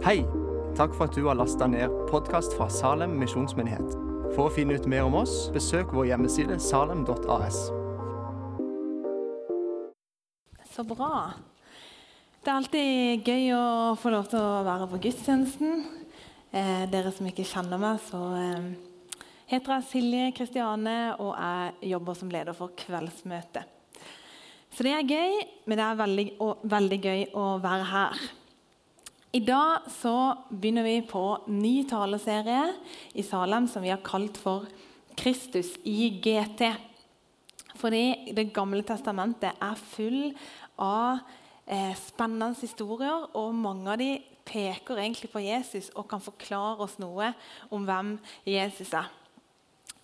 Hei! Takk for at du har lasta ned podkast fra Salem misjonsmyndighet. For å finne ut mer om oss, besøk vår hjemmeside salem.as. Så bra. Det er alltid gøy å få lov til å være på gudstjenesten. Eh, dere som ikke kjenner meg, så eh, heter jeg Silje Kristiane, og jeg jobber som leder for kveldsmøtet. Så det er gøy, men det er veldig, og, veldig gøy å være her. I dag så begynner vi på ny taleserie i Salem som vi har kalt for 'Kristus i GT'. Fordi Det gamle testamentet er full av eh, spennende historier, og mange av de peker egentlig på Jesus og kan forklare oss noe om hvem Jesus er.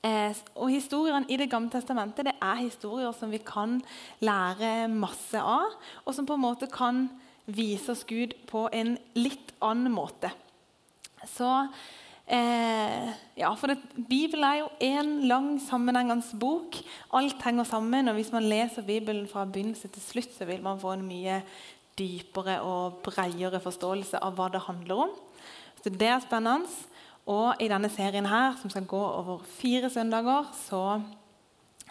Eh, og Historiene i Det gamle testamentet det er historier som vi kan lære masse av, og som på en måte kan vise oss Gud på en litt annen måte. Så eh, ja, for det, Bibelen er jo en lang, sammenhengende bok. Alt henger sammen. og Hvis man leser Bibelen fra begynnelse til slutt, så vil man få en mye dypere og bredere forståelse av hva det handler om. Så Det er spennende. Og i denne serien her, som skal gå over fire søndager, så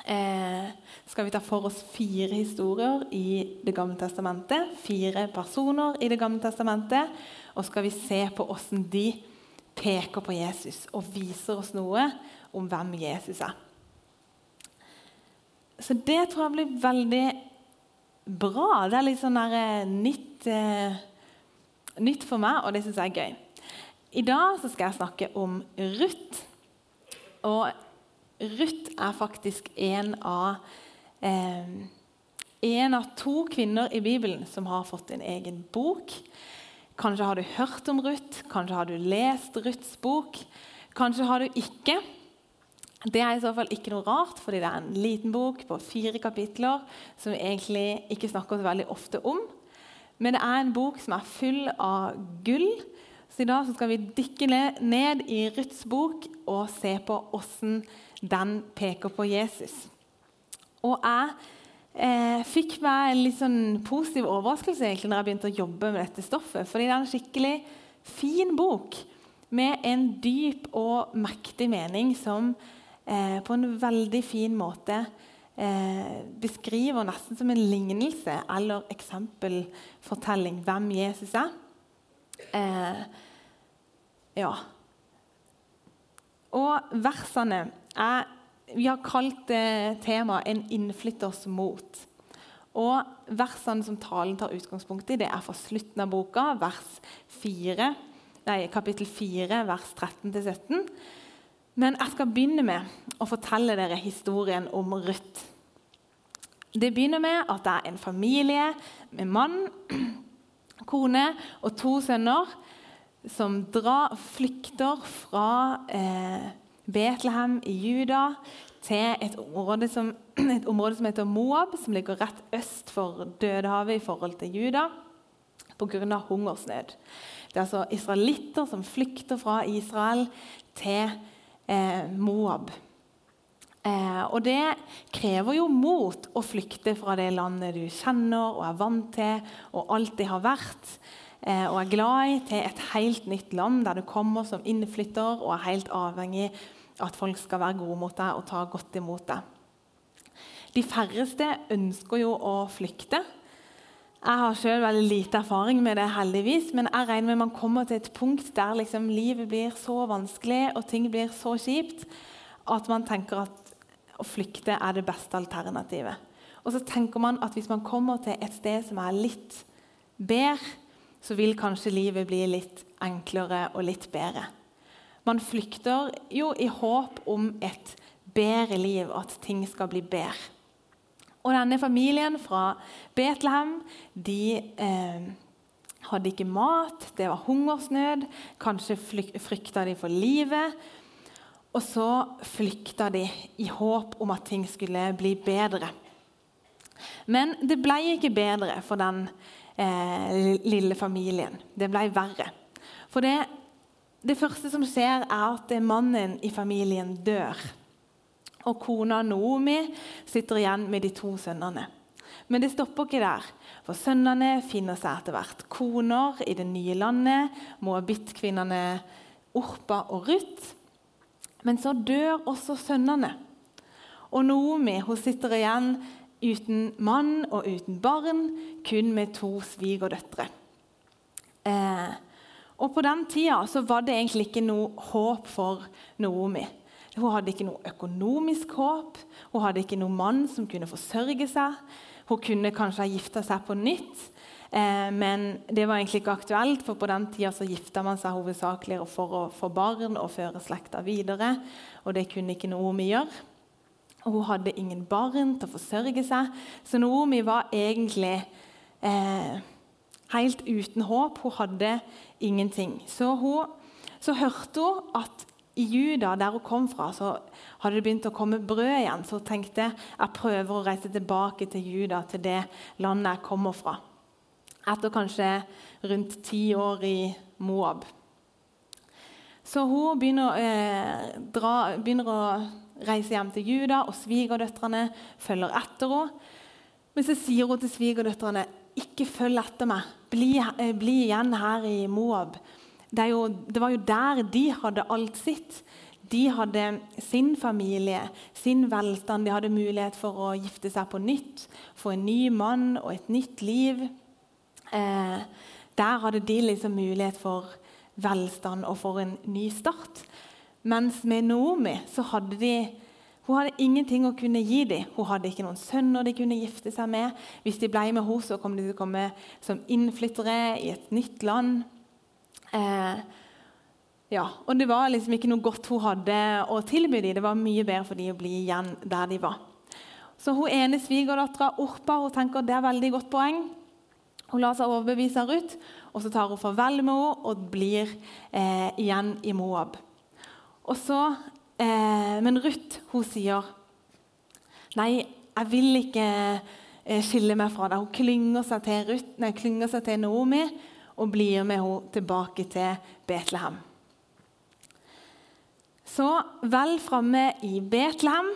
eh, skal vi ta for oss fire historier i Det gamle testamentet. Fire personer i Det gamle testamentet. Og skal vi se på hvordan de peker på Jesus og viser oss noe om hvem Jesus er. Så det tror jeg blir veldig bra. Det er litt sånn der, eh, nytt, eh, nytt for meg, og det syns jeg er gøy. I dag skal jeg snakke om Ruth. Og Ruth er faktisk en av, eh, en av to kvinner i Bibelen som har fått en egen bok. Kanskje har du hørt om Ruth, kanskje har du lest Ruths bok. Kanskje har du ikke. Det er i så fall ikke noe rart, fordi det er en liten bok på fire kapitler som vi egentlig ikke snakker så veldig ofte om. Men det er en bok som er full av gull så I dag skal vi dykke ned i Ruths bok og se på hvordan den peker på Jesus. Og jeg eh, fikk meg en litt sånn positiv overraskelse egentlig når jeg begynte å jobbe med dette stoffet. fordi det er en skikkelig fin bok med en dyp og mektig mening som eh, på en veldig fin måte eh, beskriver nesten som en lignelse eller eksempelfortelling hvem Jesus er. Eh, ja. Og versene er Vi har kalt temaet 'En innflytters mot'. Og Versene som talen tar utgangspunkt i, det er fra slutten av boka, vers 4, nei, kapittel 4, vers 13-17. Men jeg skal begynne med å fortelle dere historien om Ruth. Det begynner med at det er en familie med mann, kone og to sønner som drar, flykter fra eh, Betlehem i Juda til et område, som, et område, som, heter Moab, som ligger rett øst for Dødehavet i forhold til Juda pga. hungersnød. Det er altså israelitter som flykter fra Israel til eh, Moab. Eh, og det krever jo mot å flykte fra det landet du kjenner og er vant til og alltid har vært. Eh, og er glad i, til et helt nytt land der du kommer som innflytter og er helt avhengig av at folk skal være gode mot deg og ta godt imot deg. De færreste ønsker jo å flykte. Jeg har selv veldig lite erfaring med det, heldigvis, men jeg regner med man kommer til et punkt der liksom livet blir så vanskelig og ting blir så kjipt at man tenker at å flykte er det beste alternativet. Og så tenker man at hvis man kommer til et sted som er litt bedre, så vil kanskje livet bli litt enklere og litt bedre. Man flykter jo i håp om et bedre liv, at ting skal bli bedre. Og denne familien fra Betlehem de eh, hadde ikke mat, det var hungersnød. Kanskje frykta de for livet. Og så flykta de i håp om at ting skulle bli bedre. Men det ble ikke bedre for den eh, lille familien. Det ble verre. For det, det første som skjer, er at mannen i familien dør. Og kona Noomi sitter igjen med de to sønnene. Men det stopper ikke der. For sønnene finner seg etter hvert koner i det nye landet, moabittkvinnene Orpa og Ruth. Men så dør også sønnene. Og Noomi hun sitter igjen uten mann og uten barn, kun med to svigerdøtre. Eh, og På den tida så var det egentlig ikke noe håp for Noomi. Hun hadde ikke noe økonomisk håp, hun hadde ikke noen mann som kunne forsørge seg. Hun kunne kanskje ha gifta seg på nytt, eh, men det var egentlig ikke aktuelt. For på den tida så gifta man seg hovedsakelig for å få barn og føre slekta videre. Og det kunne ikke Noomi gjøre. Hun hadde ingen barn til å forsørge seg, så Naomi var egentlig eh, helt uten håp. Hun hadde ingenting. Så, hun, så hørte hun at i Juda, der hun kom fra, så hadde det begynt å komme brød igjen. Så hun tenkte jeg prøver å reise tilbake til Juda, til det landet jeg kommer fra. Etter kanskje rundt ti år i Moab. Så hun begynner, eh, dra, begynner å reise hjem til Juda, og svigerdøtrene følger etter henne. Men så sier hun til svigerdøtrene ikke følg etter meg. Bli, eh, bli igjen her i Moab. Det, jo, det, var jo der de hadde alt sitt. De hadde sin familie, sin velstand. De hadde mulighet for å gifte seg på nytt, få en ny mann og et nytt liv. Eh, der hadde de liksom mulighet for velstand og for en ny start. Mens med Naomi så hadde de hun hadde ingenting å kunne gi dem. Hun hadde ikke noen sønner de kunne gifte seg med. Hvis de ble med henne, så kom de til å komme som innflyttere i et nytt land. Eh, ja, og Det var liksom ikke noe godt hun hadde å tilby dem. Det var mye bedre for dem å bli igjen der de var. Så hun ene svigerdattera, Orpa, hun tenker det er veldig godt poeng. Hun lar seg overbevise av Ruth, og så tar hun farvel med henne og blir eh, igjen i Moab. Og så, eh, men Ruth hun sier Nei, jeg vil ikke eh, skille meg fra deg. Hun klynger seg til, Ruth, nei, klynger seg til Naomi og blir med henne tilbake til Betlehem. Så vel framme i Betlehem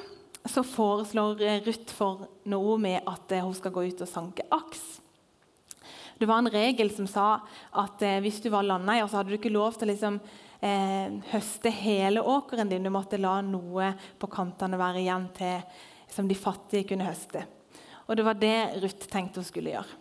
så foreslår Ruth for Naomi at eh, hun skal gå ut og sanke aks. Det var en regel som sa at eh, hvis du var landeier, så hadde du ikke lov til å liksom, eh, høste hele åkeren din. Du måtte la noe på kantene være igjen til som de fattige kunne høste. Og Det var det Ruth tenkte hun skulle gjøre.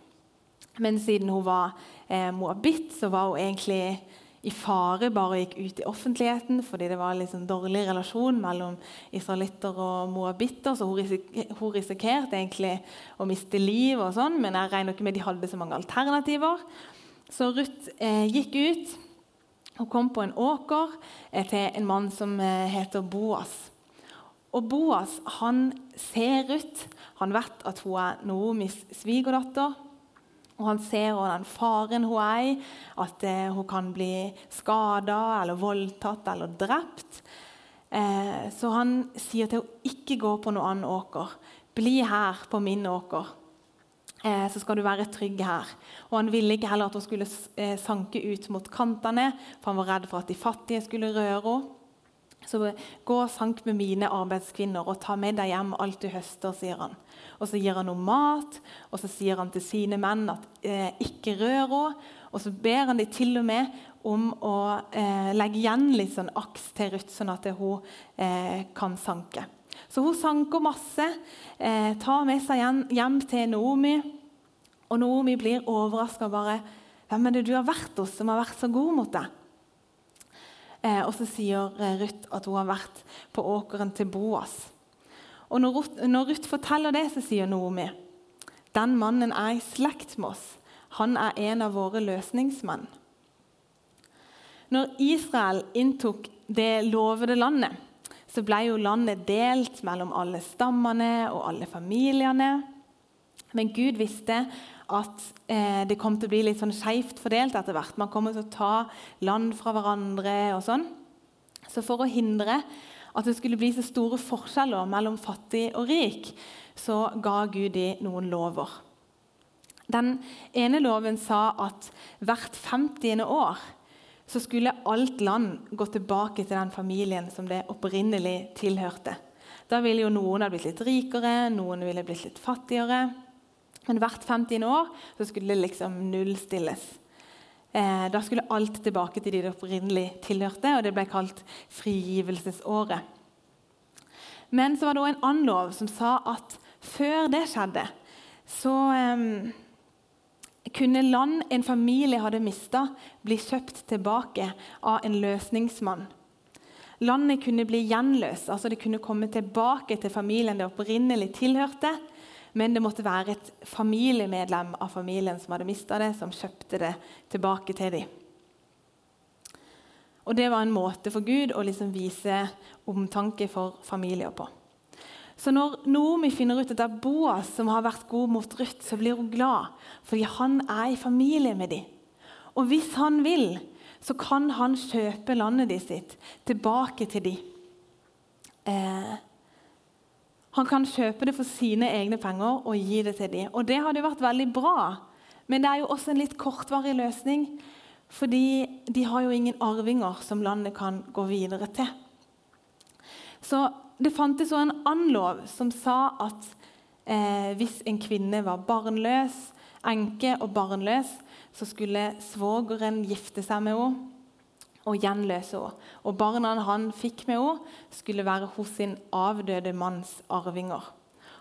Men siden hun var eh, moabit, så var hun egentlig i fare bare gikk ut i offentligheten fordi det var en liksom dårlig relasjon mellom israelitter og moabitter. Så hun, risikerte, egentlig å miste liv, og sånn, men jeg regner ikke med de hadde så mange alternativer. Så Ruth eh, gikk ut hun kom på en åker eh, til en mann som eh, heter Boas. Og Boas han ser ut Han vet at hun er Noomis svigerdatter. Og han ser den faren hun er i, at eh, hun kan bli skada eller voldtatt eller drept. Så han sier til henne ikke gå på noen annen åker. Bli her på min åker. Eh, så skal du være trygg her. Og Han ville ikke heller at hun skulle eh, sanke ut mot kantene, for han var redd for at de fattige skulle røre henne. Så gå og sank med mine arbeidskvinner og ta med deg hjem alt du høster, sier han. Og Så gir han henne mat, og så sier han til sine menn at eh, ikke rør henne. Og så ber han dem til og med om å eh, legge igjen litt sånn aks til Ruth, sånn at hun eh, kan sanke. Så hun sanker masse, eh, tar med seg hjem, til Noomi. Og Noomi blir overraska bare. 'Hvem er det du har vært hos som har vært så god mot deg?' Eh, og så sier eh, Ruth at hun har vært på åkeren til Boas. Og når Ruth, når Ruth forteller det, så sier Noomi den mannen er i slekt med oss. Han er en av våre løsningsmenn. Når Israel inntok det lovede landet, så ble jo landet delt mellom alle stammene og alle familiene. Men Gud visste at eh, det kom til å bli litt sånn skeivt fordelt etter hvert. Man kommer til å ta land fra hverandre og sånn. Så for å hindre at det skulle bli så store forskjeller mellom fattig og rik, så ga Gud dem noen lover. Den ene loven sa at hvert 50. år så skulle alt land gå tilbake til den familien som det opprinnelig tilhørte. Da ville jo noen ha blitt litt rikere, noen ville blitt litt fattigere. Men hvert 50 år så skulle det liksom nullstilles. Eh, da skulle alt tilbake til de det opprinnelig tilhørte, og det ble kalt frigivelsesåret. Men så var det òg en annen lov som sa at før det skjedde, så eh, kunne land en familie hadde mista, bli kjøpt tilbake av en løsningsmann. Landet kunne bli gjenløst, altså det kunne komme tilbake til familien det opprinnelig tilhørte. Men det måtte være et familiemedlem av familien som hadde mista det, som kjøpte det tilbake til dem. Og Det var en måte for Gud å liksom vise omtanke for familier på. Så når Noomi finner ut at det er Boas som har vært god mot Ruth, så blir hun glad, fordi han er i familie med dem. Og hvis han vil, så kan han kjøpe landet de sitt tilbake til dem. Eh, han kan kjøpe det for sine egne penger og gi det til dem. Og det hadde vært veldig bra, men det er jo også en litt kortvarig løsning. Fordi de har jo ingen arvinger som landet kan gå videre til. Så det fantes også en annen lov som sa at eh, hvis en kvinne var barnløs, enke og barnløs, så skulle svogeren gifte seg med henne og gjenløse henne. Og barna han fikk med henne, skulle være hos sin avdøde manns arvinger.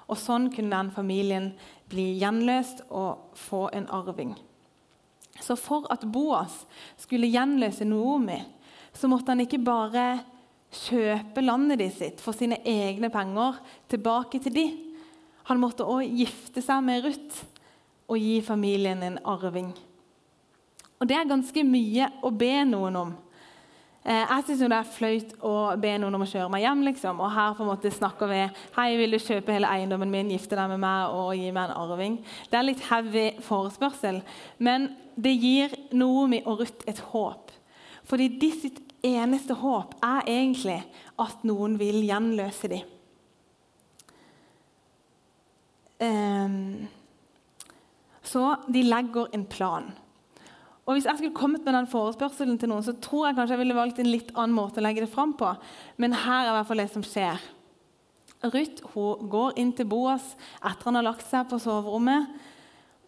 Og Sånn kunne den familien bli gjenløst og få en arving. Så for at Boas skulle gjenløse Noomi, så måtte han ikke bare kjøpe landet de sitt for sine egne penger tilbake til de. Han måtte òg gifte seg med Ruth og gi familien en arving. Og Det er ganske mye å be noen om. Eh, jeg syns det er flaut å be noen om å kjøre meg hjem. liksom. Og her på en måte snakker vi Hei, vil du kjøpe hele eiendommen min, gifte deg med meg og gi meg en arving? Det er litt heavy forespørsel, men det gir Noomi og Ruth et håp. Fordi de sitt eneste håp er egentlig at noen vil gjenløse dem. Um, så de legger en plan. Og Hvis jeg skulle kommet med den forespørselen til noen, så tror jeg kanskje jeg ville valgt en litt annen måte å legge det fram på. Men her er i hvert fall det som skjer. Ruth hun går inn til Boas etter han har lagt seg på soverommet.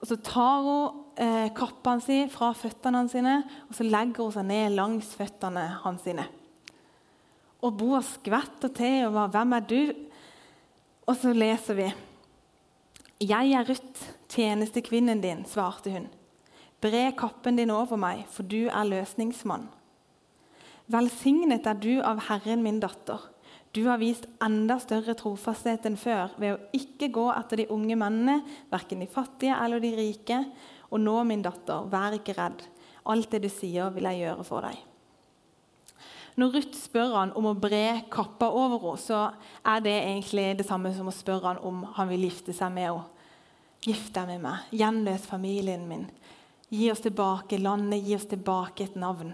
Og Så tar hun eh, kappene sine fra føttene hans sine, og så legger hun seg ned langs føttene hans. sine. Og Boas skvetter til og var 'Hvem er du?' Og så leser vi. 'Jeg er Ruth, tjenestekvinnen din', svarte hun. 'Bre kappen din over meg, for du er løsningsmann.' Velsignet er du av Herren min datter. Du har vist enda større trofasthet enn før ved å ikke gå etter de unge mennene, verken de fattige eller de rike. Og nå, min datter, vær ikke redd. Alt det du sier, vil jeg gjøre for deg. Når Ruth spør han om å bre kappa over henne, så er det egentlig det samme som å spørre han om han vil gifte seg med henne. Gift deg med meg, gjenløs familien min. Gi oss tilbake landet, gi oss tilbake et navn.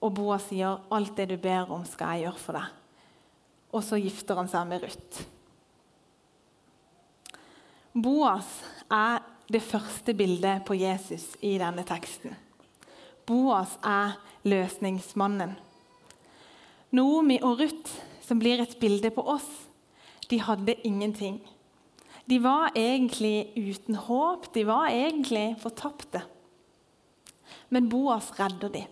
Og Boas sier, 'Alt det du ber om, skal jeg gjøre for deg.' og så gifter han seg med Ruth. Boas er det første bildet på Jesus i denne teksten. Boas er løsningsmannen. Noomi og Ruth, som blir et bilde på oss, de hadde ingenting. De var egentlig uten håp, de var egentlig fortapte. Men Boas redder dem.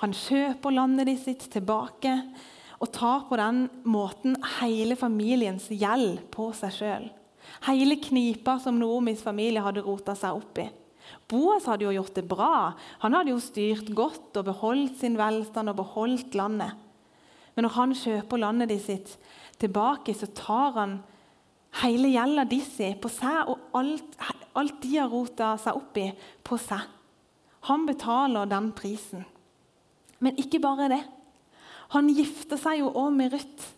Han kjøper landet de sitt tilbake og tar på den måten hele familiens gjeld på seg sjøl. Hele knipa som Noomis familie hadde rota seg opp i. Boas hadde jo gjort det bra. Han hadde jo styrt godt og beholdt sin velstand og beholdt landet. Men når han kjøper landet de sitt tilbake, så tar han hele gjelda de si på seg, og alt, alt de har rota seg opp i, på seg. Han betaler den prisen. Men ikke bare det. Han gifter seg jo òg med Ruth.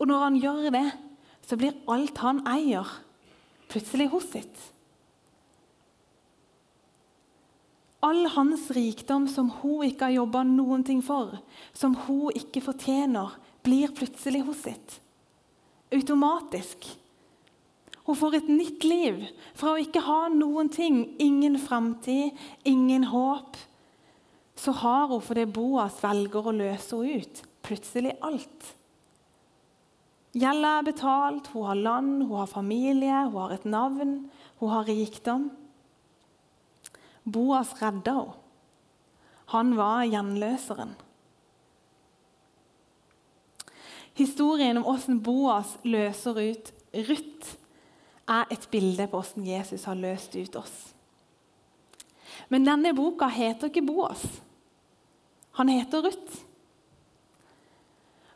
Og når han gjør det, så blir alt han eier, plutselig hos sitt. All hans rikdom som hun ikke har jobba noen ting for, som hun ikke fortjener, blir plutselig hos sitt. Automatisk. Hun får et nytt liv fra å ikke ha noen ting, ingen framtid, ingen håp så har hun, fordi Boas velger å løse henne ut, plutselig alt. Gjelda er betalt, hun har land, hun har familie, hun har et navn, hun har rikdom. Boas redda henne. Han var gjenløseren. Historien om hvordan Boas løser ut Ruth, er et bilde på hvordan Jesus har løst ut oss. Men denne boka heter ikke Boas. Han heter Ruth.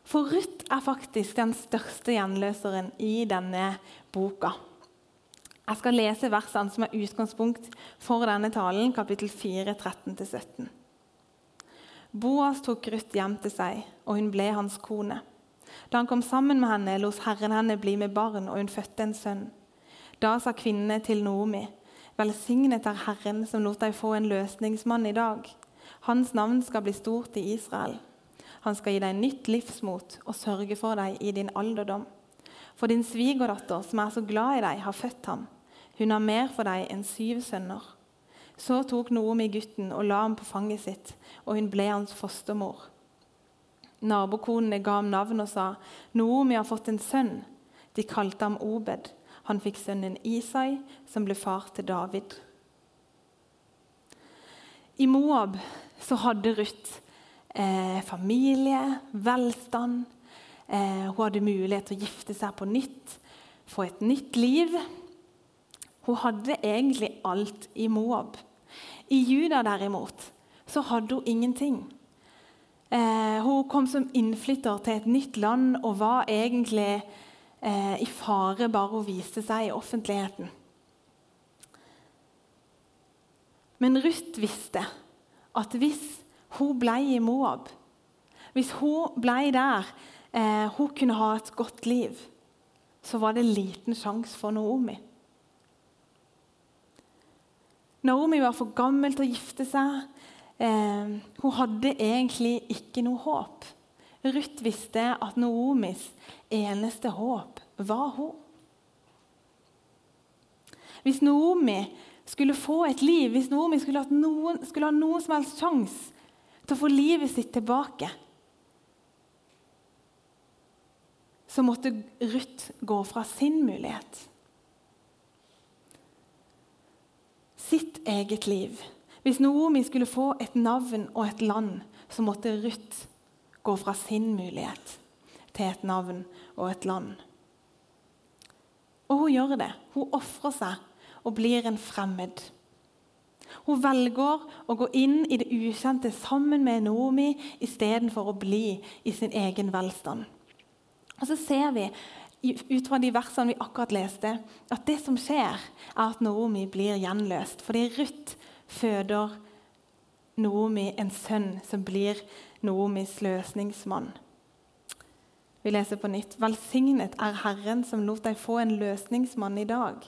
For Ruth er faktisk den største gjenløseren i denne boka. Jeg skal lese versene som er utgangspunkt for denne talen, kapittel 4, 13-17. Boas tok Ruth hjem til seg, og hun ble hans kone. Da han kom sammen med henne, lot Herren henne bli med barn, og hun fødte en sønn. Da sa kvinnene til Noomi, velsignet er Herren som lot deg få en løsningsmann i dag. Hans navn skal bli stort i Israel. Han skal gi deg nytt livsmot og sørge for deg i din alderdom. For din svigerdatter, som er så glad i deg, har født ham. Hun har mer for deg enn syv sønner. Så tok Noomi gutten og la ham på fanget sitt, og hun ble hans fostermor. Nabokonene ga ham navn og sa, 'Noomi har fått en sønn.' De kalte ham Obed. Han fikk sønnen Isai, som ble far til David. I Moab så hadde Ruth eh, familie, velstand. Eh, hun hadde mulighet til å gifte seg på nytt, få et nytt liv. Hun hadde egentlig alt i Moab. I Juda derimot så hadde hun ingenting. Eh, hun kom som innflytter til et nytt land og var egentlig eh, i fare bare hun viste seg i offentligheten. Men Ruth visste at hvis hun ble i Moab. Hvis hun ble der eh, hun kunne ha et godt liv, så var det liten sjanse for Naomi. Naomi var for gammel til å gifte seg. Eh, hun hadde egentlig ikke noe håp. Ruth visste at Naomis eneste håp var hun. Hvis Naomi skulle få et liv, hvis Naomi skulle, noen, skulle ha noen som helst sjanse til å få livet sitt tilbake, så måtte Ruth gå fra sin mulighet. Sitt eget liv. Hvis Noomi skulle få et navn og et land, så måtte Ruth gå fra sin mulighet til et navn og et land. Og hun gjør det. Hun ofrer seg og blir en fremmed. Hun velger å gå inn i det ukjente sammen med Naomi istedenfor å bli i sin egen velstand. Og så ser vi ut fra de versene vi akkurat leste, at det som skjer, er at Naomi blir gjenløst. Fordi Ruth føder Naomi en sønn som blir Naomis løsningsmann. Vi leser på nytt. Velsignet er Herren som lot deg få en løsningsmann i dag.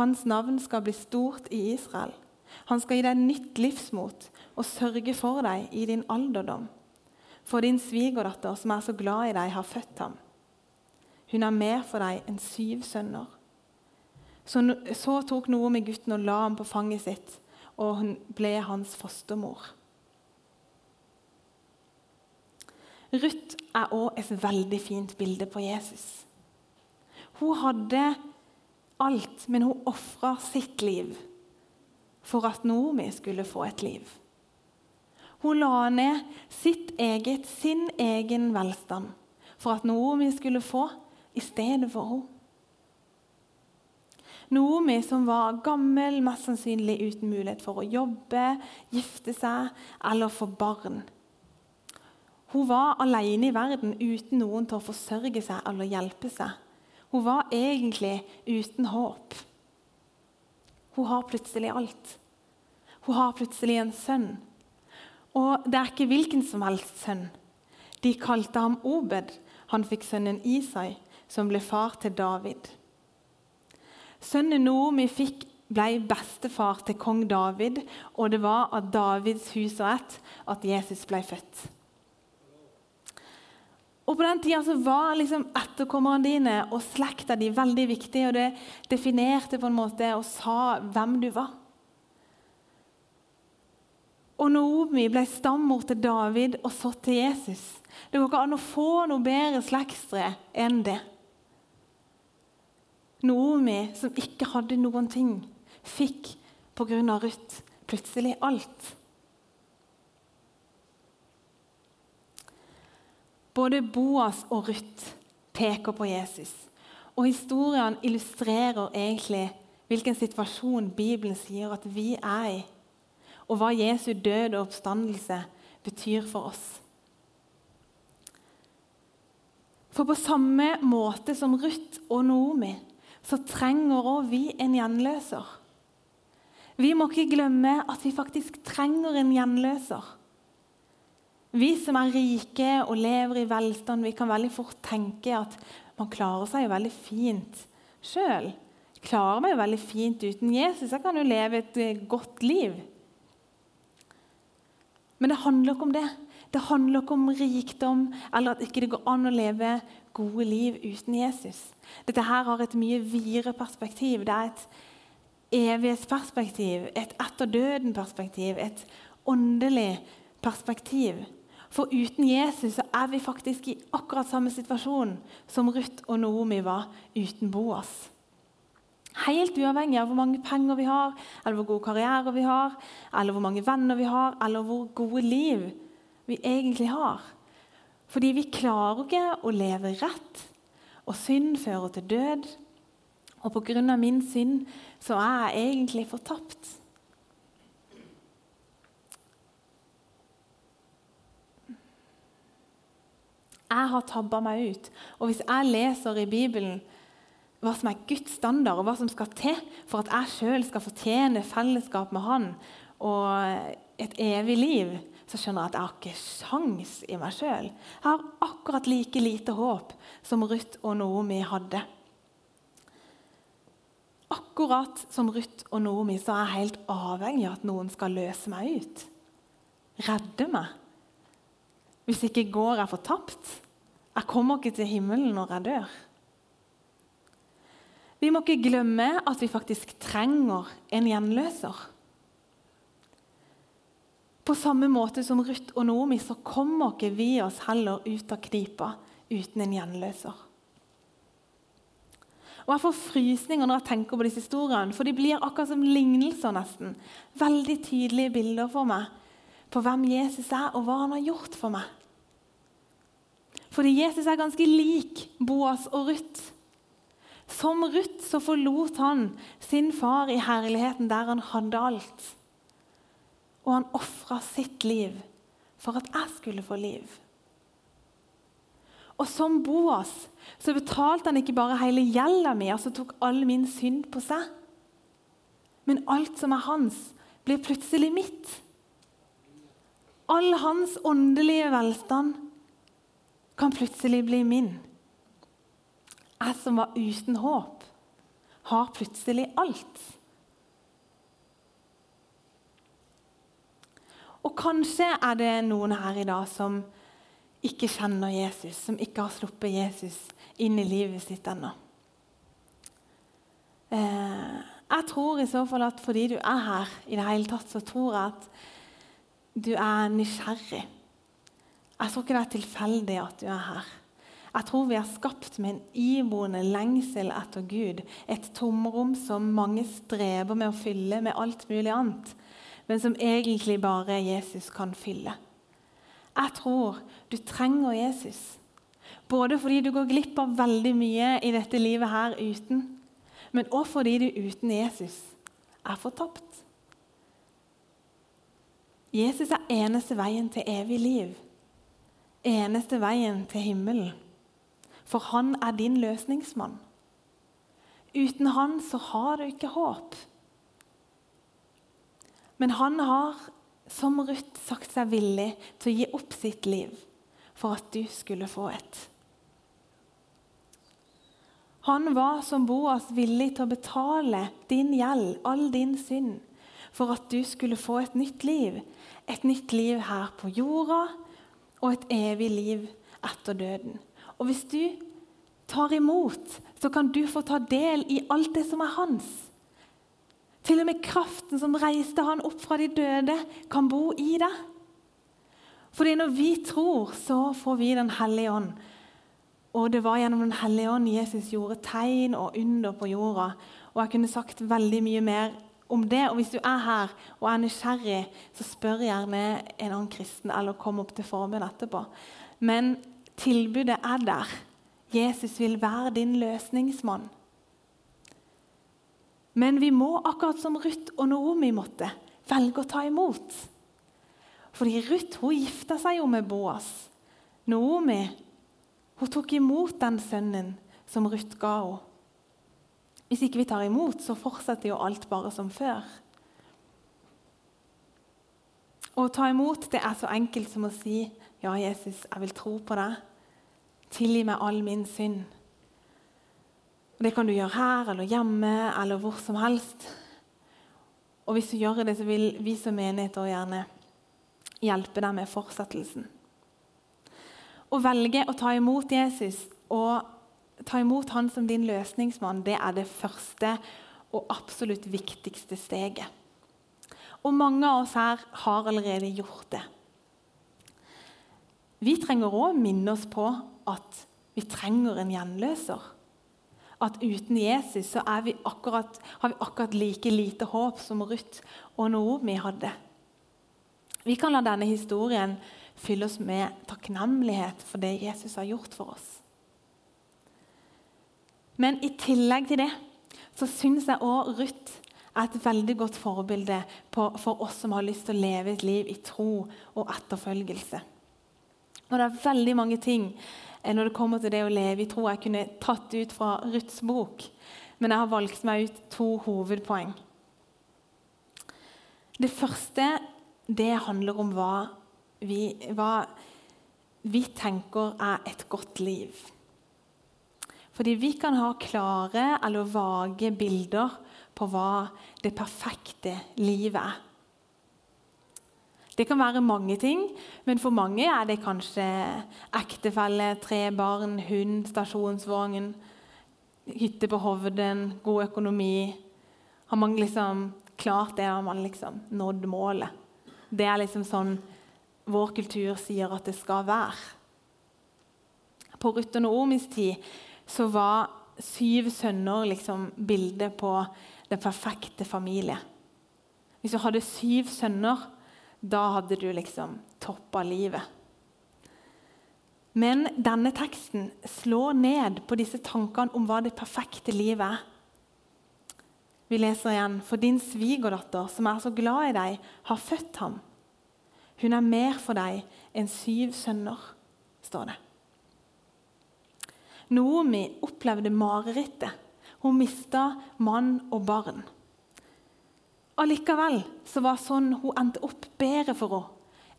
Hans navn skal bli stort i Israel. Han skal gi deg nytt livsmot og sørge for deg i din alderdom. For din svigerdatter, som er så glad i deg, har født ham. Hun er mer for deg enn syv sønner. Så, så tok med gutten og la ham på fanget sitt, og hun ble hans fostermor. Ruth er òg et veldig fint bilde på Jesus. Hun hadde alt, men hun ofra sitt liv for at Noomi skulle få et liv. Hun la ned sitt eget, sin egen velstand for at Noomi skulle få i stedet for henne. Noomi som var gammel, mest sannsynlig uten mulighet for å jobbe, gifte seg eller få barn. Hun var alene i verden uten noen til å forsørge seg eller hjelpe seg. Hun var egentlig uten håp. Hun har plutselig alt. Hun har plutselig en sønn. Og det er ikke hvilken som helst sønn. De kalte ham Obed. Han fikk sønnen Isai, som ble far til David. Sønnen Noomi fikk, ble bestefar til kong David, og det var av Davids hus og ett at Jesus ble født. Og På den tida var liksom etterkommerne dine og slekta di veldig viktig, og det definerte på en måte og sa hvem du var. Og Naomi ble stammor til David og så til Jesus. Det går ikke an å få noe bedre slektstre enn det. Noomi, som ikke hadde noen ting, fikk pga. Ruth plutselig alt. Både Boas og Ruth peker på Jesus. Og historiene illustrerer egentlig hvilken situasjon Bibelen sier at vi er i, og hva Jesu død og oppstandelse betyr for oss. For på samme måte som Ruth og Noomi så trenger òg vi en gjenløser. Vi må ikke glemme at vi faktisk trenger en gjenløser. Vi som er rike og lever i velstand, vi kan veldig fort tenke at man klarer seg jo veldig fint sjøl. Klarer meg jo veldig fint uten Jesus. Jeg kan jo leve et eh, godt liv. Men det handler ikke om det. Det handler ikke om rikdom eller at ikke det går an å leve gode liv uten Jesus. Dette her har et mye videre perspektiv. Det er et evighetsperspektiv, et etter døden-perspektiv, et åndelig perspektiv. For uten Jesus er vi faktisk i akkurat samme situasjon som Ruth og Naomi var uten Boas. Helt uavhengig av hvor mange penger vi har, eller hvor gode karriere vi har, eller hvor mange venner vi har, eller hvor gode liv vi egentlig har. Fordi vi klarer ikke å leve rett, og synd fører til død. Og pga. min synd så er jeg egentlig fortapt. Jeg har tabba meg ut. Og hvis jeg leser i Bibelen hva som er Guds standard, og hva som skal til for at jeg sjøl skal fortjene fellesskap med Han og et evig liv, så skjønner jeg at jeg har ikke sjans i meg sjøl. Jeg har akkurat like lite håp som Ruth og Noomi hadde. Akkurat som Ruth og Noomi så er jeg helt avhengig av at noen skal løse meg ut. Redde meg. Hvis ikke går jeg fortapt. Jeg kommer ikke til himmelen når jeg dør. Vi må ikke glemme at vi faktisk trenger en gjenløser. På samme måte som Ruth og Noomi så kommer ikke vi oss heller ut av knipa uten en gjenløser. Og Jeg får frysninger når jeg tenker på disse historiene, for de blir akkurat som lignelser. nesten. Veldig tydelige bilder for meg på hvem Jesus er, og hva han har gjort for meg. Fordi Jesus er ganske lik Boas og Ruth. Som Ruth så forlot han sin far i herligheten der han hadde alt og han ofra sitt liv for at jeg skulle få liv. Og som Boas så betalte han ikke bare hele gjelda mi, altså tok all min synd på seg. Men alt som er hans, blir plutselig mitt. All hans åndelige velstand kan plutselig bli min. Jeg som var uten håp, har plutselig alt. Og kanskje er det noen her i dag som ikke kjenner Jesus, som ikke har sluppet Jesus inn i livet sitt ennå. Eh, jeg tror i så fall at fordi du er her, i det hele tatt, så tror jeg at du er nysgjerrig. Jeg tror ikke det er tilfeldig at du er her. Jeg tror vi er skapt med en iboende lengsel etter Gud. Et tomrom som mange streber med å fylle med alt mulig annet men som egentlig bare Jesus kan fylle. Jeg tror du trenger Jesus. Både fordi du går glipp av veldig mye i dette livet her uten, men også fordi du uten Jesus er fortapt. Jesus er eneste veien til evig liv. Eneste veien til himmelen. For han er din løsningsmann. Uten han så har du ikke håp. Men han har, som Ruth, sagt seg villig til å gi opp sitt liv for at du skulle få et. Han var som Boas villig til å betale din gjeld, all din synd, for at du skulle få et nytt liv. Et nytt liv her på jorda og et evig liv etter døden. Og hvis du tar imot, så kan du få ta del i alt det som er hans. Til og med kraften som reiste han opp fra de døde, kan bo i deg. Fordi når vi tror, så får vi Den hellige ånd. Og det var gjennom Den hellige ånd Jesus gjorde tegn og under på jorda. Og jeg kunne sagt veldig mye mer om det. Og hvis du er her og er nysgjerrig, så spør gjerne en annen kristen eller kom opp til forbønn etterpå. Men tilbudet er der. Jesus vil være din løsningsmann. Men vi må, akkurat som Ruth og Noomi måtte, velge å ta imot. Fordi Ruth hun gifta seg jo med Boas. Noomi hun tok imot den sønnen som Ruth ga henne. Hvis ikke vi tar imot, så fortsetter jo alt bare som før. Å ta imot det er så enkelt som å si, 'Ja, Jesus, jeg vil tro på deg. Tilgi meg all min synd.' Det kan du gjøre her eller hjemme eller hvor som helst. Og hvis du gjør det, så vil vi som menighet gjerne hjelpe deg med fortsettelsen. Å velge å ta imot Jesus og ta imot han som din løsningsmann, det er det første og absolutt viktigste steget. Og mange av oss her har allerede gjort det. Vi trenger òg å minne oss på at vi trenger en gjenløser. At uten Jesus så vi akkurat, har vi akkurat like lite håp som Ruth og Noomi hadde. Vi kan la denne historien fylle oss med takknemlighet for det Jesus har gjort for oss. Men i tillegg til det så syns jeg òg Ruth er et veldig godt forbilde på, for oss som har lyst til å leve et liv i tro og etterfølgelse. Og Det er veldig mange ting eh, når det kommer til det å leve i tro jeg kunne tatt ut fra Ruths bok, men jeg har valgt meg ut to hovedpoeng. Det første det handler om hva vi, hva vi tenker er et godt liv. Fordi vi kan ha klare eller vage bilder på hva det perfekte livet er. Det kan være mange ting, men for mange er det kanskje ektefelle, tre barn, hund, stasjonsvogn, hytte på Hovden, god økonomi. Har man liksom klart det, har man liksom nådd målet. Det er liksom sånn vår kultur sier at det skal være. På Ruth og Noomis tid så var syv sønner liksom bildet på den perfekte familie. Hvis du hadde syv sønner, da hadde du liksom toppa livet. Men denne teksten slår ned på disse tankene om hva det perfekte livet er. Vi leser igjen.: For din svigerdatter, som er så glad i deg, har født ham. Hun er mer for deg enn syv sønner, står det. Noomi opplevde marerittet. Hun mista mann og barn. Allikevel så var sånn hun endte opp bedre for henne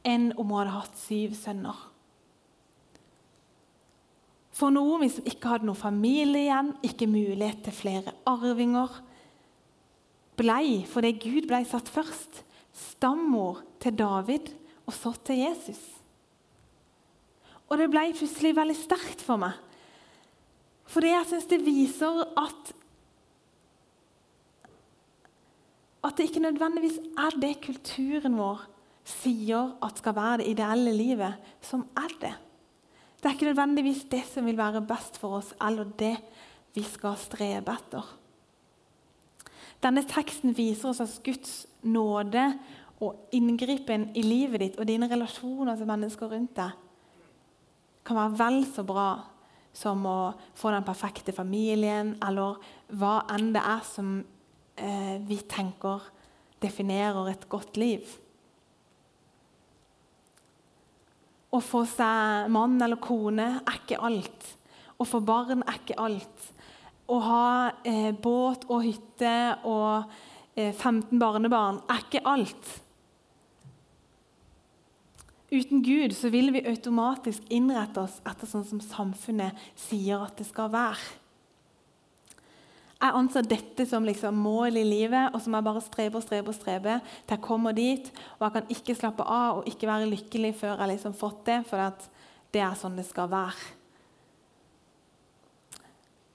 enn om hun hadde hatt syv sønner. For Noomi som ikke hadde noen familie igjen, ikke mulighet til flere arvinger, blei, fordi Gud blei satt først, stammor til David og så til Jesus. Og det blei plutselig veldig sterkt for meg fordi jeg syns det viser at At det ikke nødvendigvis er det kulturen vår sier at skal være det ideelle livet, som er det. Det er ikke nødvendigvis det som vil være best for oss, eller det vi skal strebe etter. Denne teksten viser oss at Guds nåde og inngripen i livet ditt og dine relasjoner til mennesker rundt deg kan være vel så bra som å få den perfekte familien, eller hva enn det er som eh, vi tenker definerer et godt liv. Å få seg mann eller kone er ikke alt. Å få barn er ikke alt. Å ha eh, båt og hytte og eh, 15 barnebarn er ikke alt. Uten Gud så vil vi automatisk innrette oss etter sånn som samfunnet sier at det skal være. Jeg anser dette som liksom mål i livet, og som jeg bare streber og streber og streber til jeg kommer dit. Og jeg kan ikke slappe av og ikke være lykkelig før jeg liksom fått det, for det er sånn det skal være.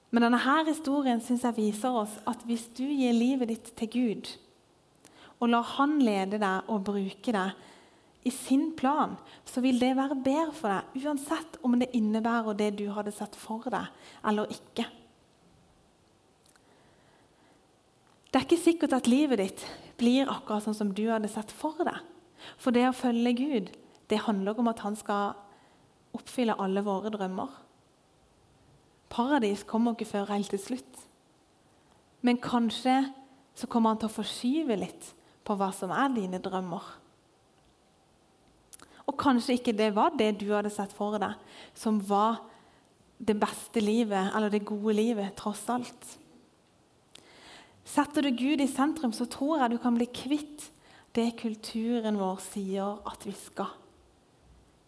Men denne her historien synes jeg viser oss at hvis du gir livet ditt til Gud, og lar Han lede deg og bruke deg i sin plan, så vil det være bedre for deg, uansett om det innebærer det du hadde sett for deg eller ikke. Det er ikke sikkert at livet ditt blir akkurat sånn som du hadde sett for deg. For det å følge Gud, det handler om at han skal oppfylle alle våre drømmer. Paradis kommer ikke før helt til slutt. Men kanskje så kommer han til å forskyve litt på hva som er dine drømmer. Og kanskje ikke det var det du hadde sett for deg, som var det beste livet, eller det gode livet, tross alt. Setter du Gud i sentrum, så tror jeg du kan bli kvitt det kulturen vår sier at vi skal.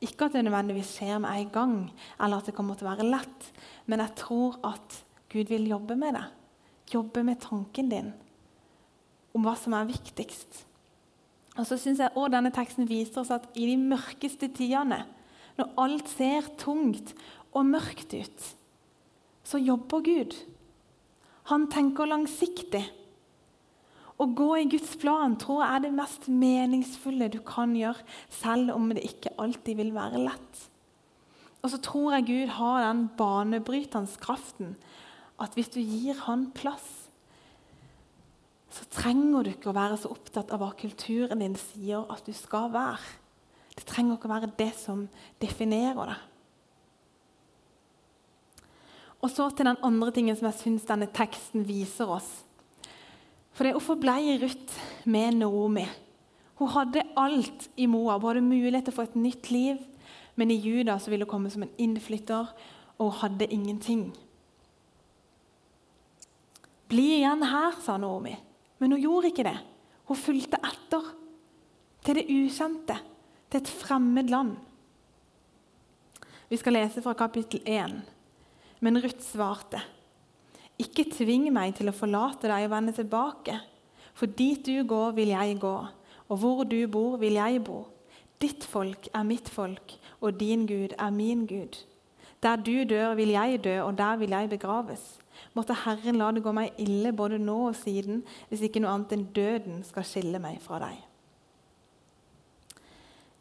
Ikke at det nødvendigvis skjer med en gang, eller at det kommer til å være lett, men jeg tror at Gud vil jobbe med det. Jobbe med tanken din om hva som er viktigst. Og så synes jeg også Denne teksten viser oss at i de mørkeste tidene, når alt ser tungt og mørkt ut, så jobber Gud. Han tenker langsiktig. Å gå i Guds plan tror jeg er det mest meningsfulle du kan gjøre, selv om det ikke alltid vil være lett. Og så tror jeg Gud har den banebrytende kraften at hvis du gir Han plass, så trenger du ikke å være så opptatt av hva kulturen din sier at du skal være. Det trenger ikke å være det som definerer deg. Og så til den andre tingen som jeg syns denne teksten viser oss. For det Hvorfor ble Ruth med Naomi? Hun hadde alt i Moab. Mulighet til å få et nytt liv, men i Juda ville hun komme som en innflytter, og hun hadde ingenting. Bli igjen her, sa Naomi. Men hun gjorde ikke det. Hun fulgte etter til det ukjente, til et fremmed land. Vi skal lese fra kapittel 1. Men Ruth svarte, Ikke tving meg til å forlate deg og vende tilbake. For dit du går, vil jeg gå, og hvor du bor, vil jeg bo. Ditt folk er mitt folk, og din Gud er min Gud. Der du dør, vil jeg dø, og der vil jeg begraves. Måtte Herren la det gå meg ille både nå og siden, hvis ikke noe annet enn døden skal skille meg fra deg.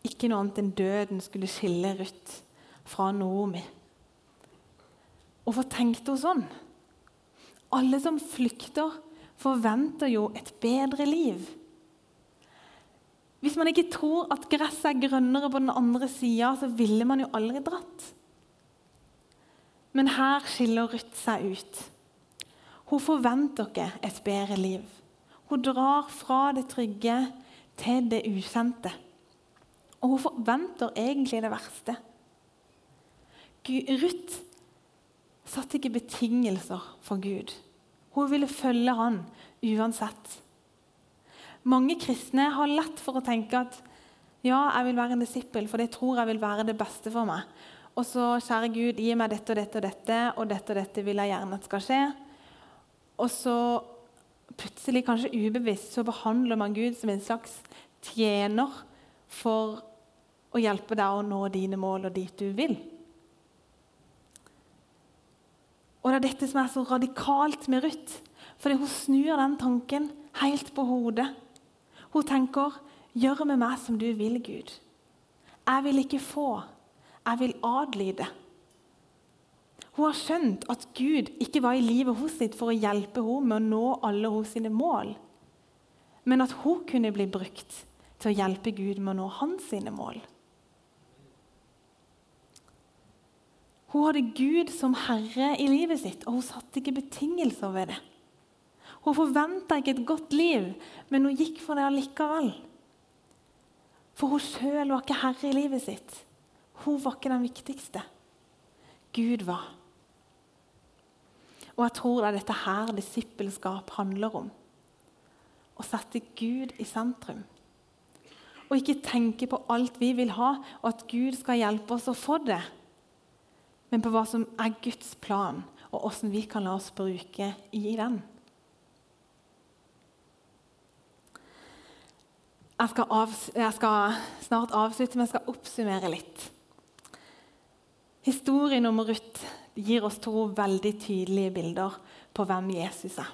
Ikke noe annet enn døden skulle skille Ruth fra Noomi. Hvorfor tenkte hun sånn? Alle som flykter, forventer jo et bedre liv. Hvis man ikke tror at gresset er grønnere på den andre sida, så ville man jo aldri dratt. Men her skiller Ruth seg ut. Hun forventer ikke et bedre liv. Hun drar fra det trygge til det ukjente. Og hun forventer egentlig det verste. Ruth satte ikke betingelser for Gud. Hun ville følge han uansett. Mange kristne har lett for å tenke at ja, jeg vil være en disippel, for det tror jeg vil være det beste for meg. Og så, kjære Gud, gi meg dette og dette og dette, og dette og dette vil jeg gjerne at skal skje. Og så plutselig, kanskje ubevisst, så behandler man Gud som en slags tjener for å hjelpe deg å nå dine mål og dit du vil. Og Det er dette som er så radikalt med Ruth. Fordi hun snur den tanken helt på hodet. Hun tenker 'Gjør med meg som du vil, Gud'. Jeg vil ikke få, jeg vil adlyde. Hun har skjønt at Gud ikke var i livet hos sitt for å hjelpe henne med å nå alle hos sine mål, men at hun kunne bli brukt til å hjelpe Gud med å nå hans sine mål. Hun hadde Gud som herre i livet sitt, og hun satte ikke betingelser ved det. Hun forventa ikke et godt liv, men hun gikk for det allikevel. For hun sjøl var ikke herre i livet sitt. Hun var ikke den viktigste. Gud var. Og jeg tror det er dette her disippelskap handler om. Å sette Gud i sentrum. Og ikke tenke på alt vi vil ha, og at Gud skal hjelpe oss å få det. Men på hva som er Guds plan, og åssen vi kan la oss bruke i den. Jeg skal, jeg skal snart avslutte, men jeg skal oppsummere litt. Historien om Ruth gir oss to veldig tydelige bilder på hvem Jesus er.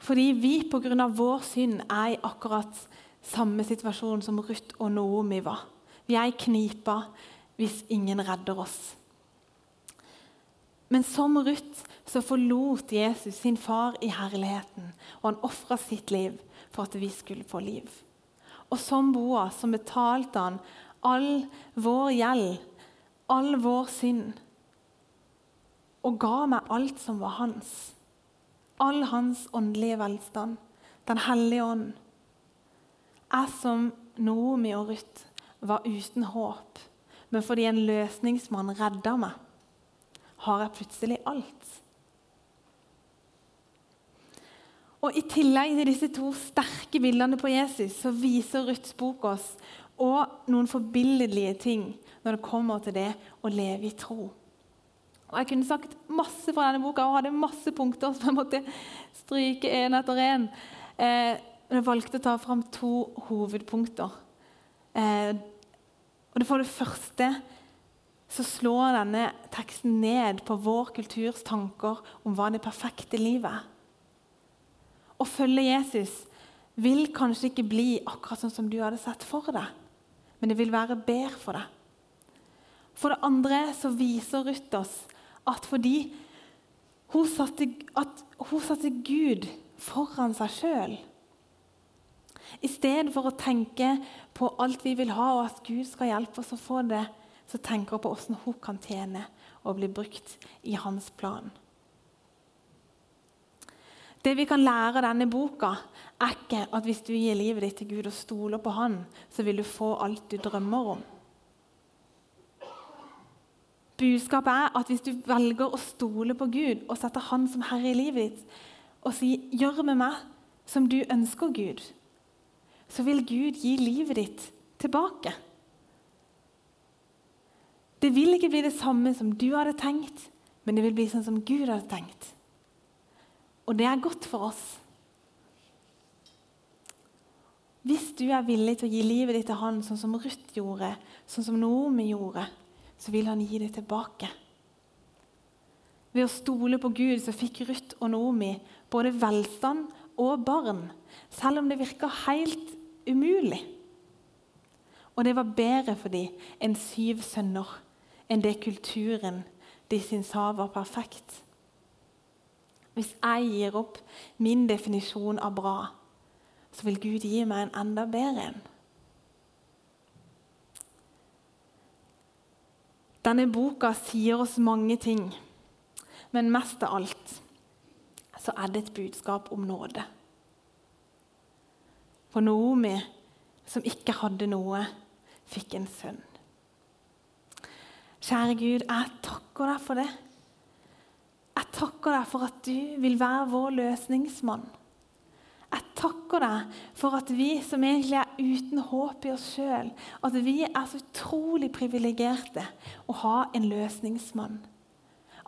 Fordi vi pga. vår synd er i akkurat samme situasjon som Ruth og Noomi var. Vi er i knipa hvis ingen redder oss. Men som Ruth så forlot Jesus sin far i herligheten, og han ofra sitt liv for at vi skulle få liv. Og som Boas så betalte han all vår gjeld, all vår synd, og ga meg alt som var hans. All hans åndelige velstand, Den hellige ånd. Jeg som Noomi og Ruth var uten håp, men fordi en løsningsmann redda meg, har jeg plutselig alt. Og I tillegg til disse to sterke bildene på Jesus så viser Ruths bok oss og noen forbilledlige ting når det kommer til det å leve i tro. Og Jeg kunne sagt masse fra denne boka og hadde masse punkter som jeg måtte stryke én etter én. Eh, jeg valgte å ta fram to hovedpunkter. Eh, og For det første så slår denne teksten ned på vår kulturs tanker om hva det perfekte livet er. Å følge Jesus vil kanskje ikke bli akkurat sånn som du hadde sett for deg, men det vil være bedre for deg. For det andre så viser Ruth oss at fordi hun satte, at hun satte Gud foran seg sjøl I stedet for å tenke på alt vi vil ha, og at Gud skal hjelpe oss å få det, så tenker hun på hvordan hun kan tjene og bli brukt i hans plan. Det vi kan lære av denne boka, er ikke at hvis du gir livet ditt til Gud og stoler på Han, så vil du få alt du drømmer om. Budskapet er at hvis du velger å stole på Gud og sette Han som herre i livet ditt, og si 'gjør med meg som du ønsker, Gud', så vil Gud gi livet ditt tilbake. Det vil ikke bli det samme som du hadde tenkt, men det vil bli sånn som Gud hadde tenkt. Og det er godt for oss. Hvis du er villig til å gi livet ditt til han sånn som Ruth gjorde, sånn som Noomi gjorde, så vil han gi det tilbake. Ved å stole på Gud så fikk Ruth og Noomi både velstand og barn, selv om det virka helt umulig. Og det var bedre for dem enn syv sønner, enn det kulturen de syntes var perfekt. Hvis jeg gir opp min definisjon av bra, så vil Gud gi meg en enda bedre en. Denne boka sier oss mange ting, men mest av alt så er det et budskap om nåde. For Noomi, som ikke hadde noe, fikk en sønn. Kjære Gud, jeg takker deg for det. Jeg takker deg for at du vil være vår løsningsmann. Jeg takker deg for at vi som egentlig er uten håp i oss sjøl, at vi er så utrolig privilegerte å ha en løsningsmann.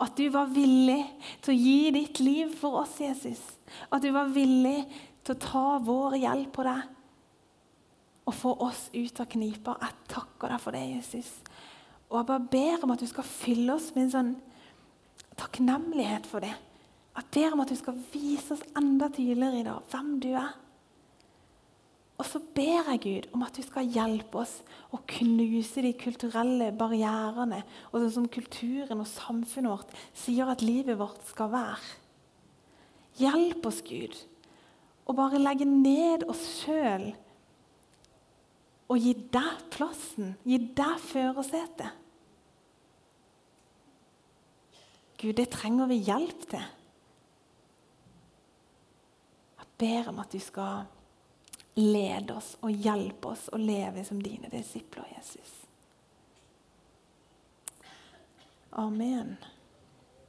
At du var villig til å gi ditt liv for oss, Jesus. At du var villig til å ta vår gjeld på deg og få oss ut av knipa. Jeg takker deg for det, Jesus. Og jeg bare ber om at du skal fylle oss med en sånn takknemlighet for det. Jeg ber om at du skal vise oss enda tydeligere i dag hvem du er. Og så ber jeg Gud om at du skal hjelpe oss å knuse de kulturelle barrierene, og sånn som kulturen og samfunnet vårt sier at livet vårt skal være. Hjelp oss, Gud, å bare legge ned oss sjøl og gi deg plassen, gi deg førersetet. Gud, det trenger vi hjelp til. Jeg ber om at du skal lede oss og hjelpe oss å leve som dine disipler, Jesus. Amen.